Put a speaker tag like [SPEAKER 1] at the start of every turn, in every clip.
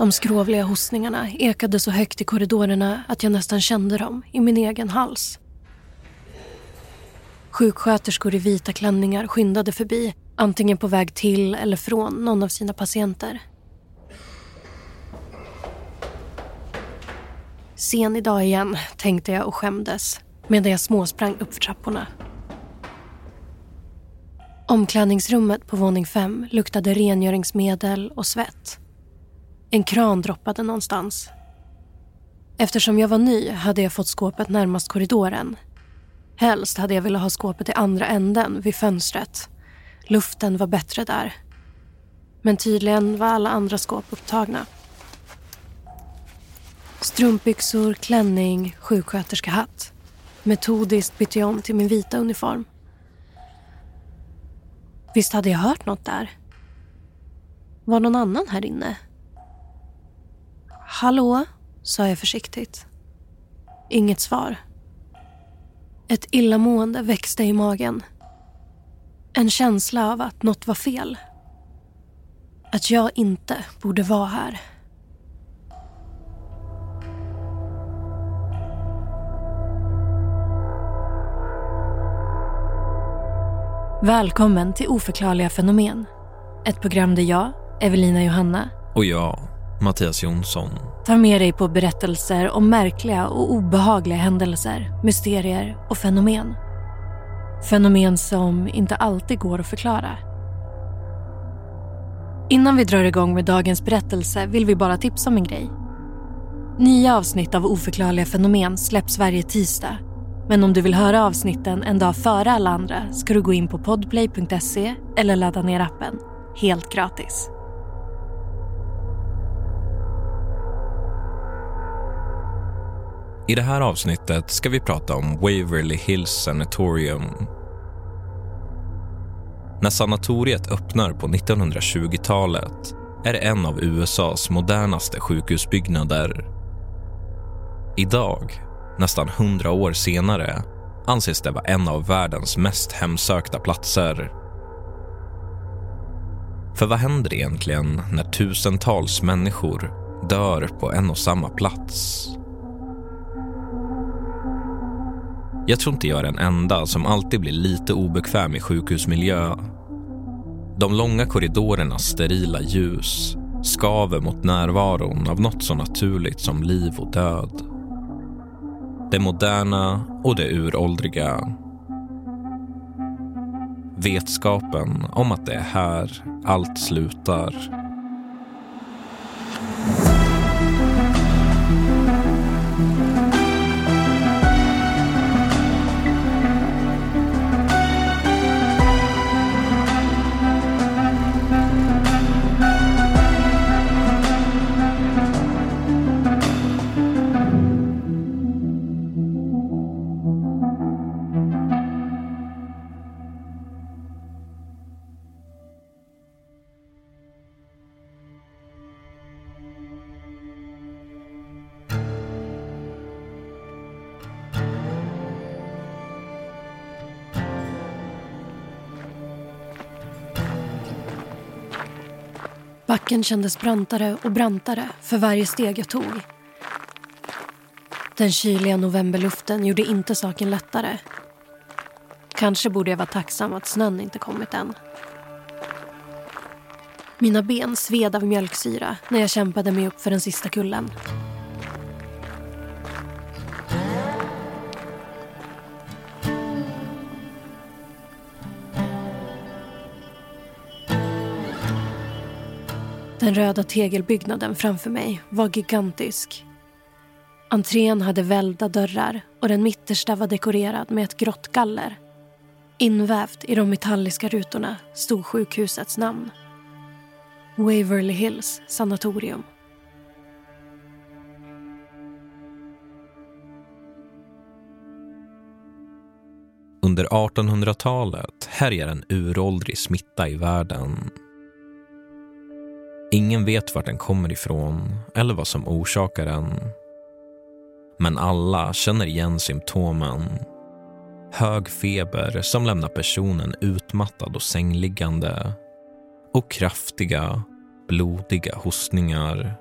[SPEAKER 1] De skrovliga hostningarna ekade så högt i korridorerna att jag nästan kände dem i min egen hals. Sjuksköterskor i vita klänningar skyndade förbi antingen på väg till eller från någon av sina patienter. Sen idag igen, tänkte jag och skämdes medan jag småsprang uppför trapporna. Omklädningsrummet på våning fem luktade rengöringsmedel och svett. En kran droppade någonstans. Eftersom jag var ny hade jag fått skåpet närmast korridoren. Helst hade jag velat ha skåpet i andra änden, vid fönstret. Luften var bättre där. Men tydligen var alla andra skåp upptagna. Strumpbyxor, klänning, sjuksköterskehatt. Metodiskt bytte jag om till min vita uniform. Visst hade jag hört något där? Var någon annan här inne? Hallå, sa jag försiktigt. Inget svar. Ett illamående växte i magen. En känsla av att något var fel. Att jag inte borde vara här. Välkommen till Oförklarliga fenomen. Ett program där jag, Evelina Johanna
[SPEAKER 2] Och jag, Mattias Jonsson.
[SPEAKER 1] tar med dig på berättelser om märkliga och obehagliga händelser, mysterier och fenomen. Fenomen som inte alltid går att förklara. Innan vi drar igång med dagens berättelse vill vi bara tipsa om en grej. Nya avsnitt av Oförklarliga fenomen släpps varje tisdag. Men om du vill höra avsnitten en dag före alla andra ska du gå in på podplay.se eller ladda ner appen. Helt gratis.
[SPEAKER 2] I det här avsnittet ska vi prata om Waverly Hills Sanatorium. När sanatoriet öppnar på 1920-talet är det en av USAs modernaste sjukhusbyggnader. Idag, nästan 100 år senare, anses det vara en av världens mest hemsökta platser. För vad händer egentligen när tusentals människor dör på en och samma plats? Jag tror inte jag är den enda som alltid blir lite obekväm i sjukhusmiljö. De långa korridorernas sterila ljus skaver mot närvaron av något så naturligt som liv och död. Det moderna och det uråldriga. Vetskapen om att det är här allt slutar.
[SPEAKER 1] Backen kändes brantare och brantare för varje steg jag tog. Den kyliga novemberluften gjorde inte saken lättare. Kanske borde jag vara tacksam att snön inte kommit än. Mina ben sved av mjölksyra när jag kämpade mig upp för den sista kullen. Den röda tegelbyggnaden framför mig var gigantisk. Entrén hade välda dörrar och den mittersta var dekorerad med ett grått galler. Invävt i de metalliska rutorna stod sjukhusets namn. Waverly Hills sanatorium.
[SPEAKER 2] Under 1800-talet härjar en uråldrig smitta i världen Ingen vet vart den kommer ifrån eller vad som orsakar den. Men alla känner igen symptomen. Hög feber som lämnar personen utmattad och sängliggande och kraftiga, blodiga hostningar.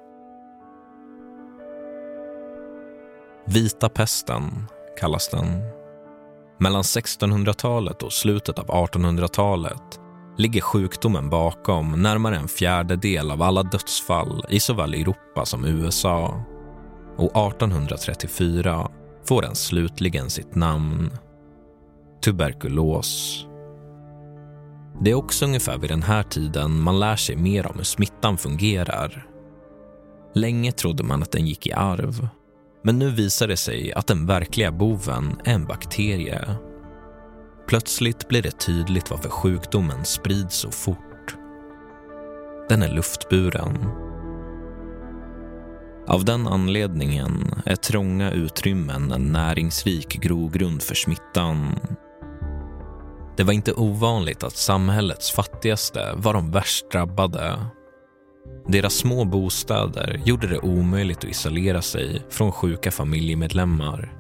[SPEAKER 2] Vita pesten kallas den. Mellan 1600-talet och slutet av 1800-talet ligger sjukdomen bakom närmare en fjärdedel av alla dödsfall i såväl Europa som USA. Och 1834 får den slutligen sitt namn. Tuberkulos. Det är också ungefär vid den här tiden man lär sig mer om hur smittan fungerar. Länge trodde man att den gick i arv men nu visar det sig att den verkliga boven är en bakterie. Plötsligt blir det tydligt varför sjukdomen sprids så fort. Den är luftburen. Av den anledningen är trånga utrymmen en näringsrik grogrund för smittan. Det var inte ovanligt att samhällets fattigaste var de värst drabbade deras små bostäder gjorde det omöjligt att isolera sig från sjuka familjemedlemmar.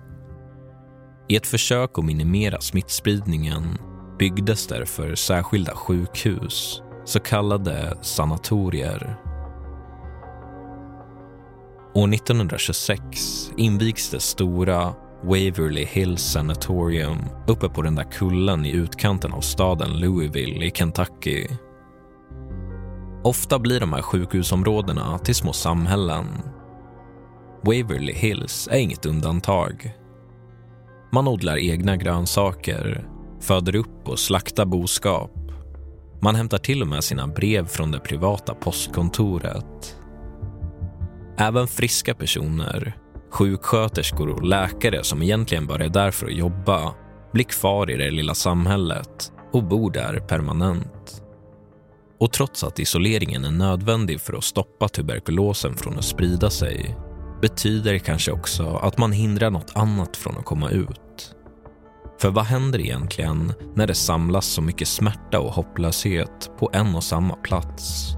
[SPEAKER 2] I ett försök att minimera smittspridningen byggdes därför särskilda sjukhus, så kallade sanatorier. År 1926 invigs det stora Waverly Hills Sanatorium uppe på den där kullen i utkanten av staden Louisville i Kentucky Ofta blir de här sjukhusområdena till små samhällen. Waverly Hills är inget undantag. Man odlar egna grönsaker, föder upp och slaktar boskap. Man hämtar till och med sina brev från det privata postkontoret. Även friska personer, sjuksköterskor och läkare som egentligen bara är där för att jobba blir kvar i det lilla samhället och bor där permanent. Och trots att isoleringen är nödvändig för att stoppa tuberkulosen från att sprida sig betyder det kanske också att man hindrar något annat från att komma ut. För vad händer egentligen när det samlas så mycket smärta och hopplöshet på en och samma plats?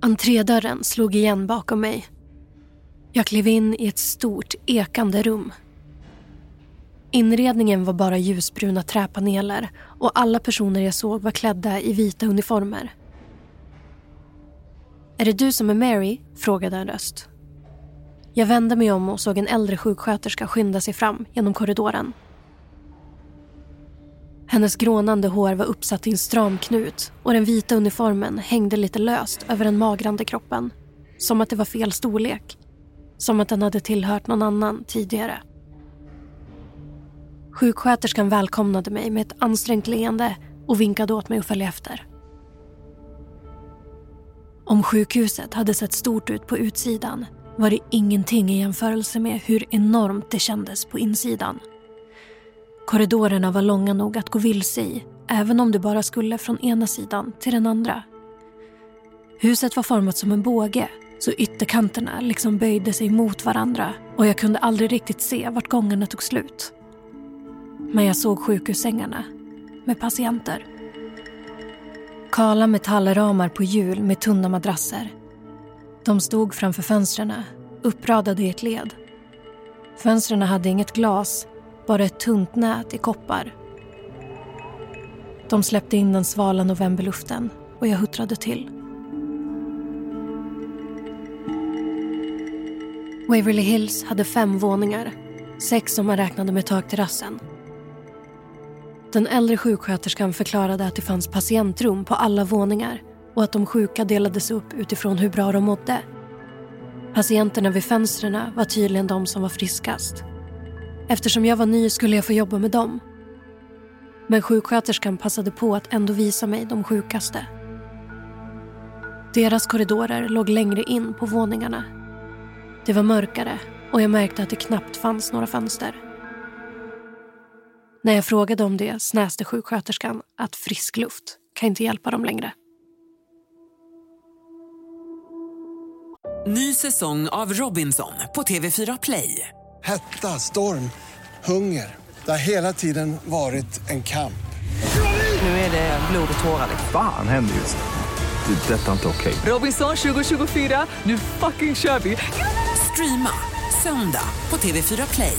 [SPEAKER 1] Entrédörren slog igen bakom mig. Jag klev in i ett stort, ekande rum. Inredningen var bara ljusbruna träpaneler och alla personer jag såg var klädda i vita uniformer. Är det du som är Mary? frågade en röst. Jag vände mig om och såg en äldre sjuksköterska skynda sig fram genom korridoren. Hennes grånande hår var uppsatt i en stram knut och den vita uniformen hängde lite löst över den magrande kroppen. Som att det var fel storlek. Som att den hade tillhört någon annan tidigare. Sjuksköterskan välkomnade mig med ett ansträngt leende och vinkade åt mig att följa efter. Om sjukhuset hade sett stort ut på utsidan var det ingenting i jämförelse med hur enormt det kändes på insidan. Korridorerna var långa nog att gå vilse i, även om du bara skulle från ena sidan till den andra. Huset var format som en båge, så ytterkanterna liksom böjde sig mot varandra och jag kunde aldrig riktigt se vart gångarna tog slut. Men jag såg sjukhussängarna med patienter. Kala metallramar på hjul med tunna madrasser. De stod framför fönstren, uppradade i ett led. Fönstren hade inget glas bara ett tunt nät i koppar. De släppte in den svala novemberluften och jag huttrade till. Waverly Hills hade fem våningar. Sex om man räknade med takterrassen. Den äldre sjuksköterskan förklarade att det fanns patientrum på alla våningar och att de sjuka delades upp utifrån hur bra de mådde. Patienterna vid fönstren var tydligen de som var friskast Eftersom jag var ny skulle jag få jobba med dem. Men sjuksköterskan passade på att ändå visa mig de sjukaste. Deras korridorer låg längre in på våningarna. Det var mörkare och jag märkte att det knappt fanns några fönster. När jag frågade om det snäste sjuksköterskan att frisk luft kan inte hjälpa dem längre.
[SPEAKER 3] Ny säsong av Robinson på TV4 Play.
[SPEAKER 4] Hetta, storm, hunger. Det har hela tiden varit en kamp.
[SPEAKER 3] Nu är det blod och tårar.
[SPEAKER 5] Fan händer just nu. Det. är Detta är inte okej.
[SPEAKER 3] Robinson 2024, nu fucking kör vi! Streama söndag på TV4 Play.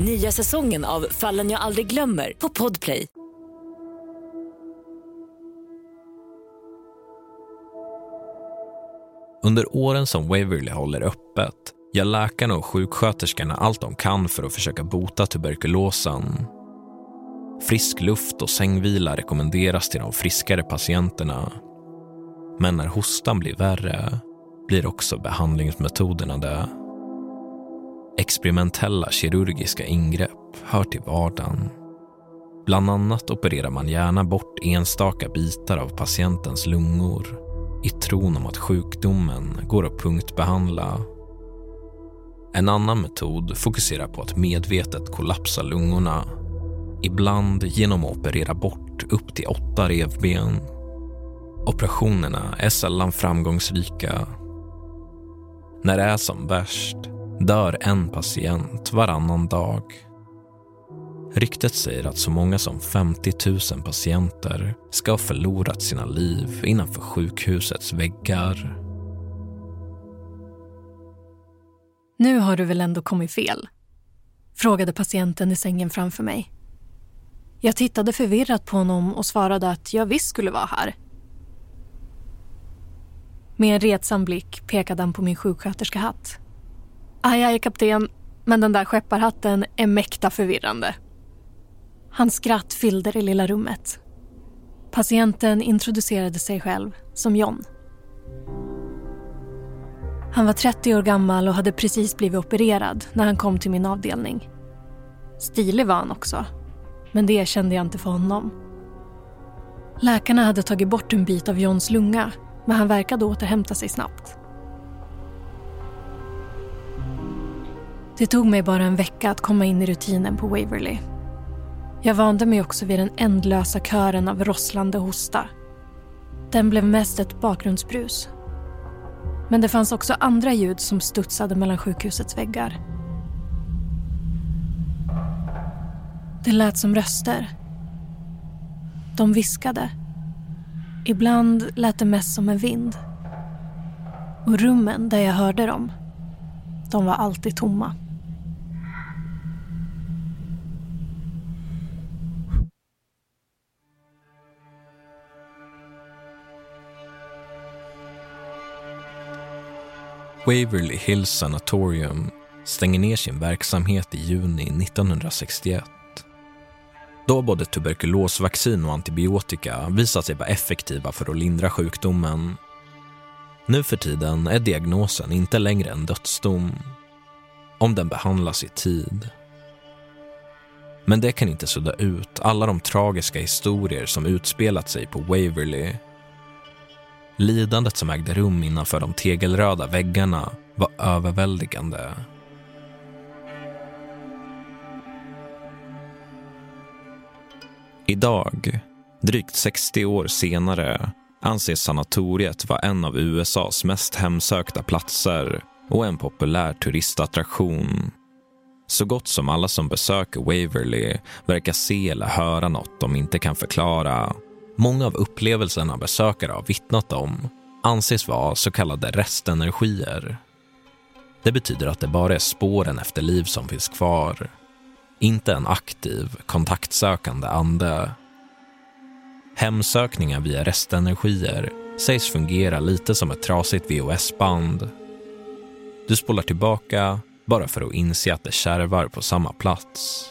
[SPEAKER 6] Nya säsongen av Fallen jag aldrig glömmer på Podplay.
[SPEAKER 2] Under åren som Waverly håller öppet gör läkarna och sjuksköterskorna allt de kan för att försöka bota tuberkulosen. Frisk luft och sängvila rekommenderas till de friskare patienterna. Men när hostan blir värre blir också behandlingsmetoderna det. Experimentella kirurgiska ingrepp hör till vardagen. Bland annat opererar man gärna bort enstaka bitar av patientens lungor i tron om att sjukdomen går att punktbehandla. En annan metod fokuserar på att medvetet kollapsa lungorna. Ibland genom att operera bort upp till åtta revben. Operationerna är sällan framgångsrika. När det är som värst dör en patient varannan dag. Ryktet säger att så många som 50 000 patienter ska ha förlorat sina liv innanför sjukhusets väggar.
[SPEAKER 1] Nu har du väl ändå kommit fel? Frågade patienten i sängen framför mig. Jag tittade förvirrat på honom och svarade att jag visst skulle vara här. Med en retsam blick pekade han på min sjuksköterskehatt. Aj, aj, kapten, men den där skepparhatten är mäkta förvirrande. Hans skratt fyllde det lilla rummet. Patienten introducerade sig själv som John. Han var 30 år gammal och hade precis blivit opererad när han kom till min avdelning. Stilig var han också, men det kände jag inte för honom. Läkarna hade tagit bort en bit av Johns lunga, men han verkade återhämta sig snabbt. Det tog mig bara en vecka att komma in i rutinen på Waverly. Jag vande mig också vid den ändlösa kören av rosslande hosta. Den blev mest ett bakgrundsbrus. Men det fanns också andra ljud som studsade mellan sjukhusets väggar. Det lät som röster. De viskade. Ibland lät det mest som en vind. Och rummen där jag hörde dem, de var alltid tomma.
[SPEAKER 2] Waverly Hills Sanatorium stänger ner sin verksamhet i juni 1961. Då har både tuberkulosvaccin och antibiotika visat sig vara effektiva för att lindra sjukdomen. Nu för tiden är diagnosen inte längre en dödsdom om den behandlas i tid. Men det kan inte sudda ut alla de tragiska historier som utspelat sig på Waverly Lidandet som ägde rum innanför de tegelröda väggarna var överväldigande. Idag, drygt 60 år senare, anses sanatoriet vara en av USAs mest hemsökta platser och en populär turistattraktion. Så gott som alla som besöker Waverly verkar se eller höra något de inte kan förklara Många av upplevelserna besökare har vittnat om anses vara så kallade restenergier. Det betyder att det bara är spåren efter liv som finns kvar. Inte en aktiv, kontaktsökande ande. Hemsökningar via restenergier sägs fungera lite som ett trasigt VHS-band. Du spolar tillbaka bara för att inse att det kärvar på samma plats.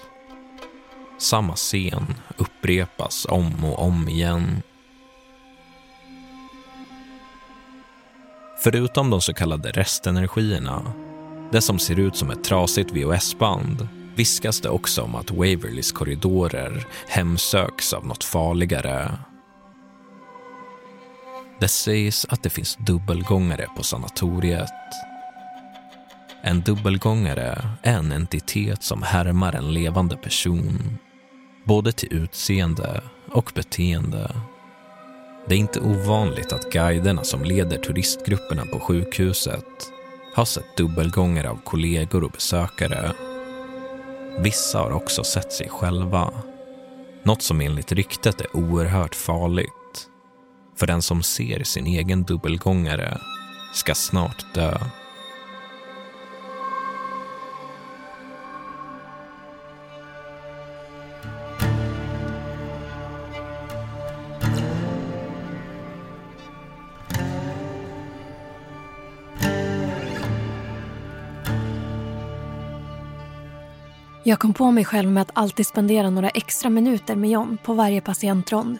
[SPEAKER 2] Samma scen upprepas om och om igen. Förutom de så kallade restenergierna, det som ser ut som ett trasigt VHS-band, viskas det också om att Waverleys korridorer hemsöks av något farligare. Det sägs att det finns dubbelgångare på sanatoriet. En dubbelgångare är en entitet som härmar en levande person, både till utseende och beteende. Det är inte ovanligt att guiderna som leder turistgrupperna på sjukhuset har sett dubbelgångare av kollegor och besökare. Vissa har också sett sig själva. Något som enligt ryktet är oerhört farligt. För den som ser sin egen dubbelgångare ska snart dö.
[SPEAKER 1] Jag kom på mig själv med att alltid spendera några extra minuter med John på varje patientrond.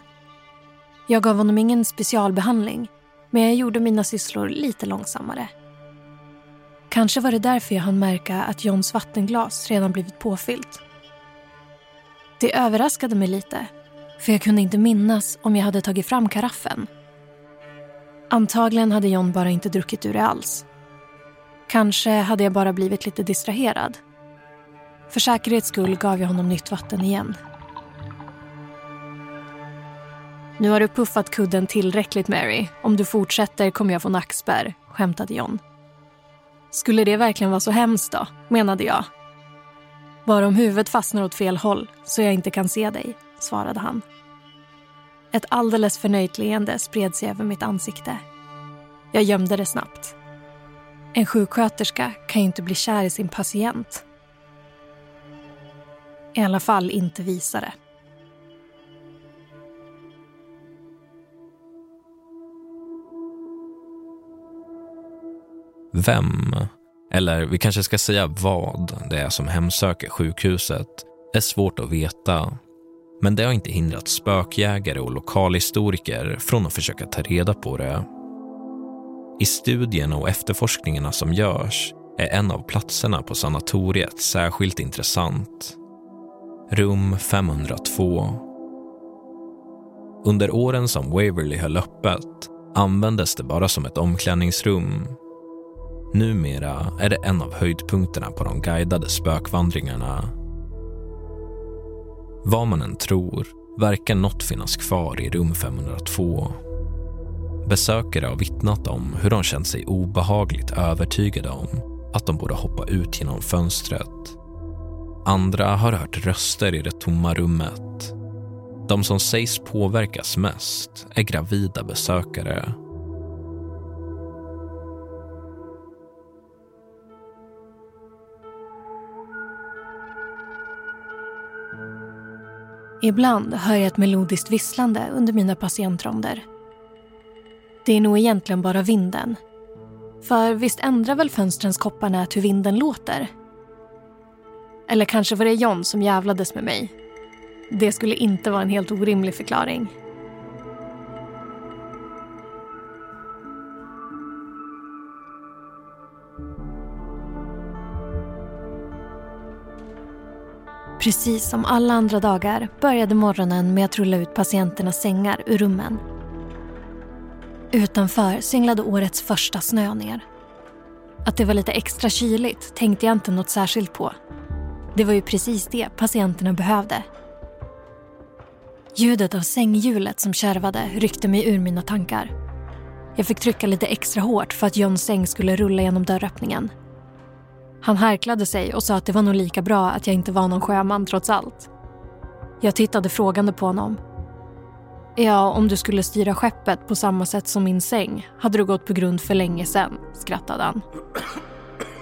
[SPEAKER 1] Jag gav honom ingen specialbehandling, men jag gjorde mina sysslor lite långsammare. Kanske var det därför jag hann märka att Johns vattenglas redan blivit påfyllt. Det överraskade mig lite, för jag kunde inte minnas om jag hade tagit fram karaffen. Antagligen hade John bara inte druckit ur det alls. Kanske hade jag bara blivit lite distraherad. För säkerhets skull gav jag honom nytt vatten igen. Nu har du puffat kudden tillräckligt, Mary. Om du fortsätter kommer jag få nackspärr, skämtade John. Skulle det verkligen vara så hemskt då, menade jag. Bara om huvudet fastnar åt fel håll så jag inte kan se dig, svarade han. Ett alldeles förnöjt leende spred sig över mitt ansikte. Jag gömde det snabbt. En sjuksköterska kan ju inte bli kär i sin patient. I alla fall inte visa det.
[SPEAKER 2] Vem, eller vi kanske ska säga vad, det är som hemsöker sjukhuset är svårt att veta. Men det har inte hindrat spökjägare och lokalhistoriker från att försöka ta reda på det. I studierna och efterforskningarna som görs är en av platserna på sanatoriet särskilt intressant. Rum 502. Under åren som Waverly höll öppet användes det bara som ett omklädningsrum. Numera är det en av höjdpunkterna på de guidade spökvandringarna. Vad man än tror verkar något finnas kvar i rum 502. Besökare har vittnat om hur de känt sig obehagligt övertygade om att de borde hoppa ut genom fönstret. Andra har hört röster i det tomma rummet. De som sägs påverkas mest är gravida besökare.
[SPEAKER 1] Ibland hör jag ett melodiskt visslande under mina patientronder. Det är nog egentligen bara vinden. För visst ändrar väl fönstrens kopparnät hur vinden låter? Eller kanske var det John som jävlades med mig. Det skulle inte vara en helt orimlig förklaring. Precis som alla andra dagar började morgonen med att rulla ut patienternas sängar ur rummen. Utanför singlade årets första snö ner. Att det var lite extra kyligt tänkte jag inte något särskilt på. Det var ju precis det patienterna behövde. Ljudet av sänghjulet som kärvade ryckte mig ur mina tankar. Jag fick trycka lite extra hårt för att Johns säng skulle rulla genom dörröppningen. Han härklade sig och sa att det var nog lika bra att jag inte var någon sjöman trots allt. Jag tittade frågande på honom. Ja, om du skulle styra skeppet på samma sätt som min säng hade du gått på grund för länge sedan, skrattade han.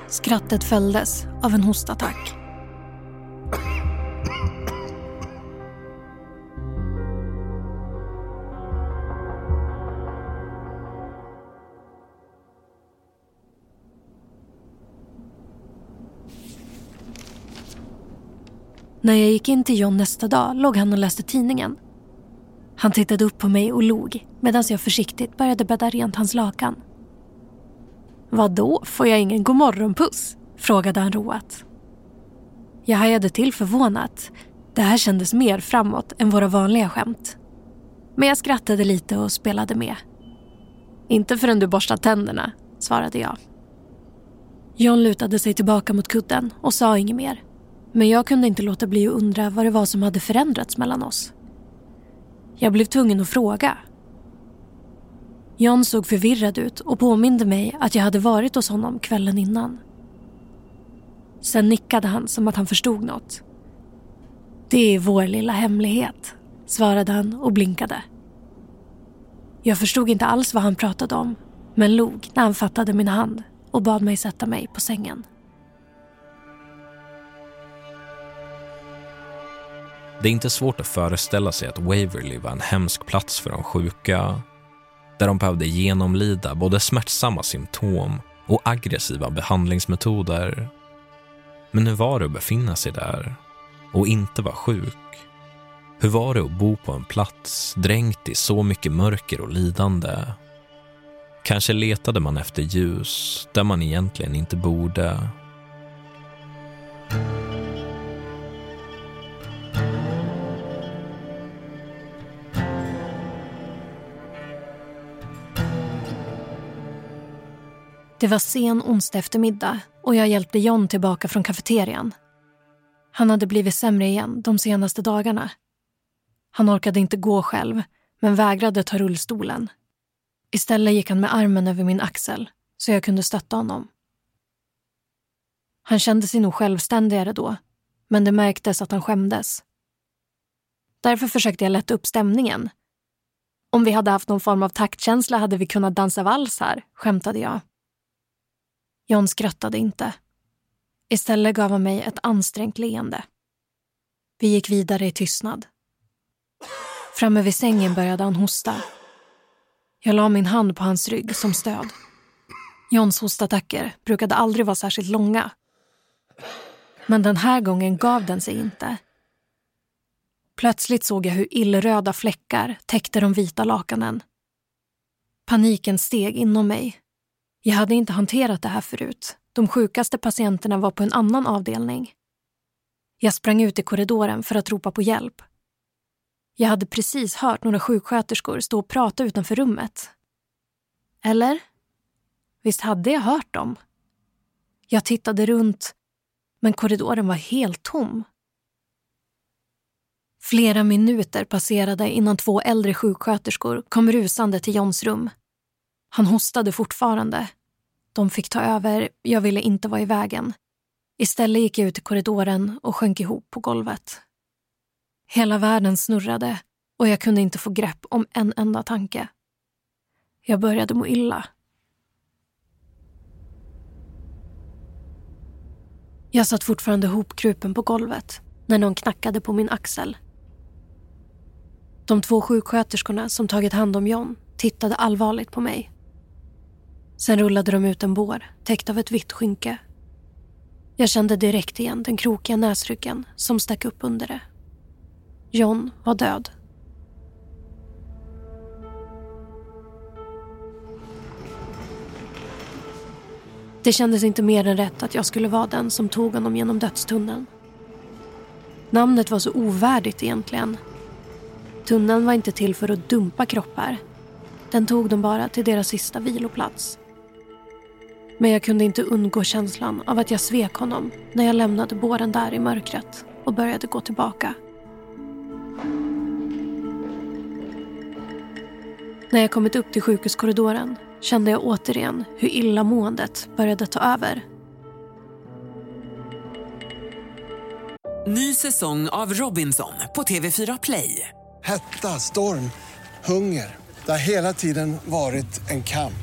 [SPEAKER 1] Skrattet följdes av en hostattack. När jag gick in till John nästa dag låg han och läste tidningen. Han tittade upp på mig och log medan jag försiktigt började bädda rent hans lakan. ”Vadå, får jag ingen godmorgonpuss? frågade han roat. Jag hajade till förvånat. Det här kändes mer framåt än våra vanliga skämt. Men jag skrattade lite och spelade med. Inte förrän du borstat tänderna, svarade jag. John lutade sig tillbaka mot kudden och sa inget mer. Men jag kunde inte låta bli att undra vad det var som hade förändrats mellan oss. Jag blev tvungen att fråga. John såg förvirrad ut och påminde mig att jag hade varit hos honom kvällen innan. Sen nickade han som att han förstod något. Det är vår lilla hemlighet, svarade han och blinkade. Jag förstod inte alls vad han pratade om men log när han fattade min hand och bad mig sätta mig på sängen.
[SPEAKER 2] Det är inte svårt att föreställa sig att Waverly var en hemsk plats för de sjuka där de behövde genomlida både smärtsamma symptom och aggressiva behandlingsmetoder. Men hur var det att befinna sig där och inte vara sjuk? Hur var det att bo på en plats dränkt i så mycket mörker och lidande? Kanske letade man efter ljus där man egentligen inte borde.
[SPEAKER 1] Det var sen onsdag eftermiddag och jag hjälpte John tillbaka från kafeterian. Han hade blivit sämre igen de senaste dagarna. Han orkade inte gå själv, men vägrade ta rullstolen. Istället gick han med armen över min axel så jag kunde stötta honom. Han kände sig nog självständigare då, men det märktes att han skämdes. Därför försökte jag lätta upp stämningen. Om vi hade haft någon form av taktkänsla hade vi kunnat dansa vals här, skämtade jag. John skrattade inte. Istället gav han mig ett ansträngt leende. Vi gick vidare i tystnad. Framme vid sängen började han hosta. Jag la min hand på hans rygg som stöd. Johns hostattacker brukade aldrig vara särskilt långa. Men den här gången gav den sig inte. Plötsligt såg jag hur illröda fläckar täckte de vita lakanen. Paniken steg inom mig jag hade inte hanterat det här förut. De sjukaste patienterna var på en annan avdelning. Jag sprang ut i korridoren för att ropa på hjälp. Jag hade precis hört några sjuksköterskor stå och prata utanför rummet. Eller? Visst hade jag hört dem? Jag tittade runt, men korridoren var helt tom. Flera minuter passerade innan två äldre sjuksköterskor kom rusande till Johns rum. Han hostade fortfarande. De fick ta över, jag ville inte vara i vägen. Istället gick jag ut i korridoren och sjönk ihop på golvet. Hela världen snurrade och jag kunde inte få grepp om en enda tanke. Jag började må illa. Jag satt fortfarande hopkrupen på golvet när någon knackade på min axel. De två sjuksköterskorna som tagit hand om John tittade allvarligt på mig. Sen rullade de ut en bår täckt av ett vitt skynke. Jag kände direkt igen den krokiga näsryggen som stack upp under det. John var död. Det kändes inte mer än rätt att jag skulle vara den som tog honom genom dödstunneln. Namnet var så ovärdigt egentligen. Tunneln var inte till för att dumpa kroppar. Den tog dem bara till deras sista viloplats. Men jag kunde inte undgå känslan av att jag svek honom när jag lämnade båren där i mörkret och började gå tillbaka. När jag kommit upp till sjukhuskorridoren kände jag återigen hur illamåendet började ta över.
[SPEAKER 3] Ny säsong av Robinson på TV4 Play.
[SPEAKER 4] Hetta, storm, hunger. Det har hela tiden varit en kamp.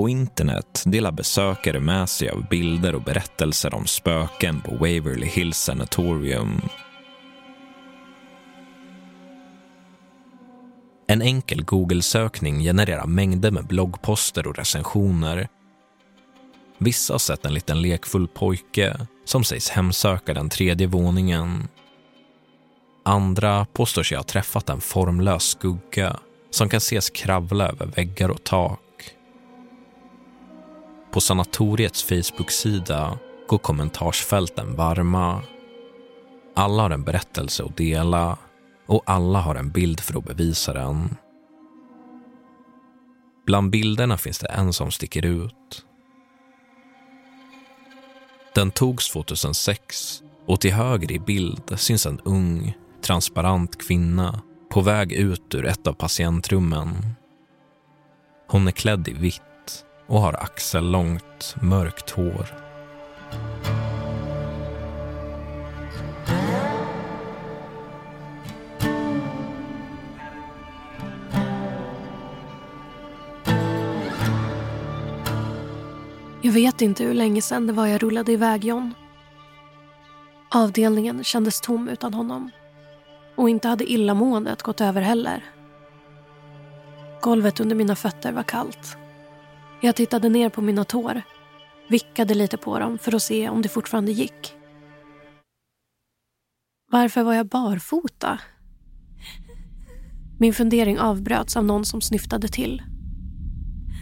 [SPEAKER 2] På internet delar besökare med sig av bilder och berättelser om spöken på Waverly Hills Sanatorium. En enkel Google-sökning genererar mängder med bloggposter och recensioner. Vissa har sett en liten lekfull pojke som sägs hemsöka den tredje våningen. Andra påstår sig ha träffat en formlös skugga som kan ses kravla över väggar och tak. På sanatoriets Facebook-sida går kommentarsfälten varma. Alla har en berättelse att dela och alla har en bild för att bevisa den. Bland bilderna finns det en som sticker ut. Den togs 2006 och till höger i bild syns en ung, transparent kvinna på väg ut ur ett av patientrummen. Hon är klädd i vitt och har axellångt, mörkt hår.
[SPEAKER 1] Jag vet inte hur länge sedan det var jag rullade iväg John. Avdelningen kändes tom utan honom. Och inte hade illamåendet gått över heller. Golvet under mina fötter var kallt. Jag tittade ner på mina tår, vickade lite på dem för att se om det fortfarande gick. Varför var jag barfota? Min fundering avbröts av någon som snyftade till.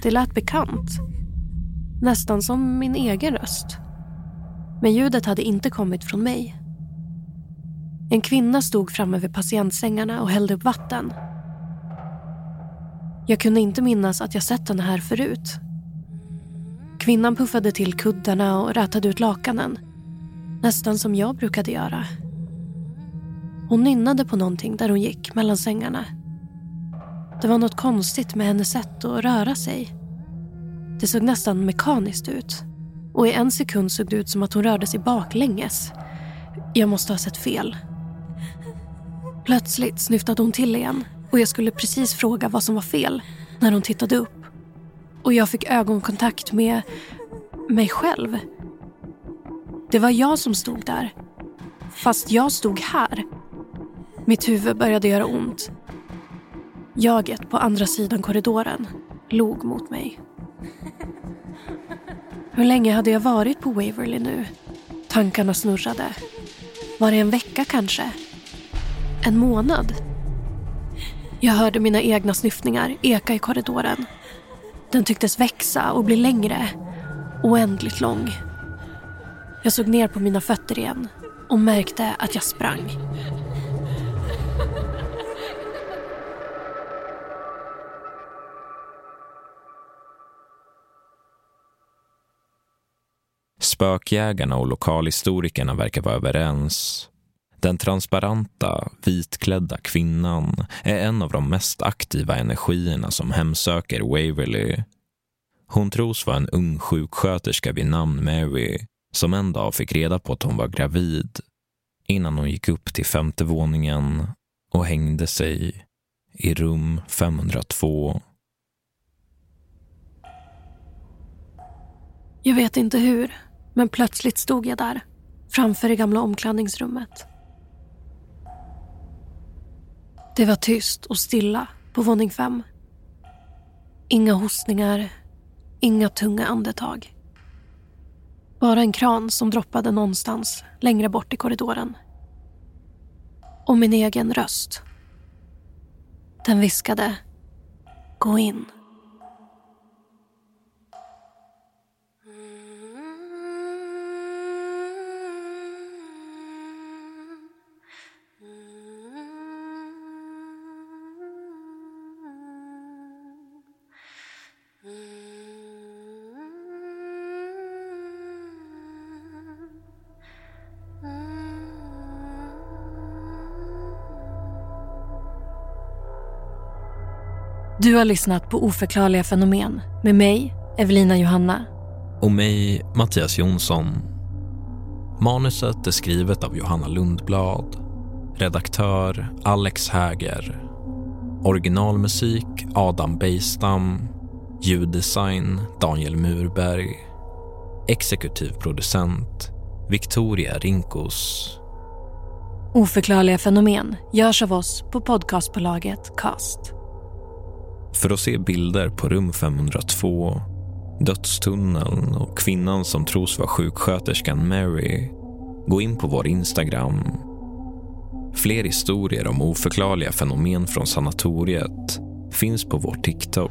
[SPEAKER 1] Det lät bekant. Nästan som min egen röst. Men ljudet hade inte kommit från mig. En kvinna stod framme vid patientsängarna och hällde upp vatten. Jag kunde inte minnas att jag sett henne här förut. Kvinnan puffade till kuddarna och rätade ut lakanen. Nästan som jag brukade göra. Hon nynnade på någonting där hon gick mellan sängarna. Det var något konstigt med hennes sätt att röra sig. Det såg nästan mekaniskt ut. Och i en sekund såg det ut som att hon rörde sig baklänges. Jag måste ha sett fel. Plötsligt snyftade hon till igen och jag skulle precis fråga vad som var fel när hon tittade upp. Och jag fick ögonkontakt med mig själv. Det var jag som stod där. Fast jag stod här. Mitt huvud började göra ont. Jaget på andra sidan korridoren log mot mig. Hur länge hade jag varit på Waverly nu? Tankarna snurrade. Var det en vecka kanske? En månad? Jag hörde mina egna snyftningar eka i korridoren. Den tycktes växa och bli längre. Oändligt lång. Jag såg ner på mina fötter igen och märkte att jag sprang.
[SPEAKER 2] Spökjägarna och lokalhistorikerna verkar vara överens. Den transparenta, vitklädda kvinnan är en av de mest aktiva energierna som hemsöker Waverly. Hon tros vara en ung sjuksköterska vid namn Mary som en dag fick reda på att hon var gravid innan hon gick upp till femte våningen och hängde sig i rum 502.
[SPEAKER 1] Jag vet inte hur, men plötsligt stod jag där framför det gamla omklädningsrummet. Det var tyst och stilla på våning fem. Inga hostningar, inga tunga andetag. Bara en kran som droppade någonstans längre bort i korridoren. Och min egen röst. Den viskade Gå in. Du har lyssnat på Oförklarliga fenomen med mig, Evelina Johanna.
[SPEAKER 2] Och mig, Mattias Jonsson. Manuset är skrivet av Johanna Lundblad. Redaktör Alex Häger. Originalmusik Adam Bejstam. Ljuddesign Daniel Murberg. Exekutiv producent Victoria Rinkos.
[SPEAKER 1] Oförklarliga fenomen görs av oss på podcastbolaget Cast.
[SPEAKER 2] För att se bilder på rum 502, dödstunneln och kvinnan som tros vara sjuksköterskan Mary, gå in på vår Instagram. Fler historier om oförklarliga fenomen från sanatoriet finns på vår TikTok.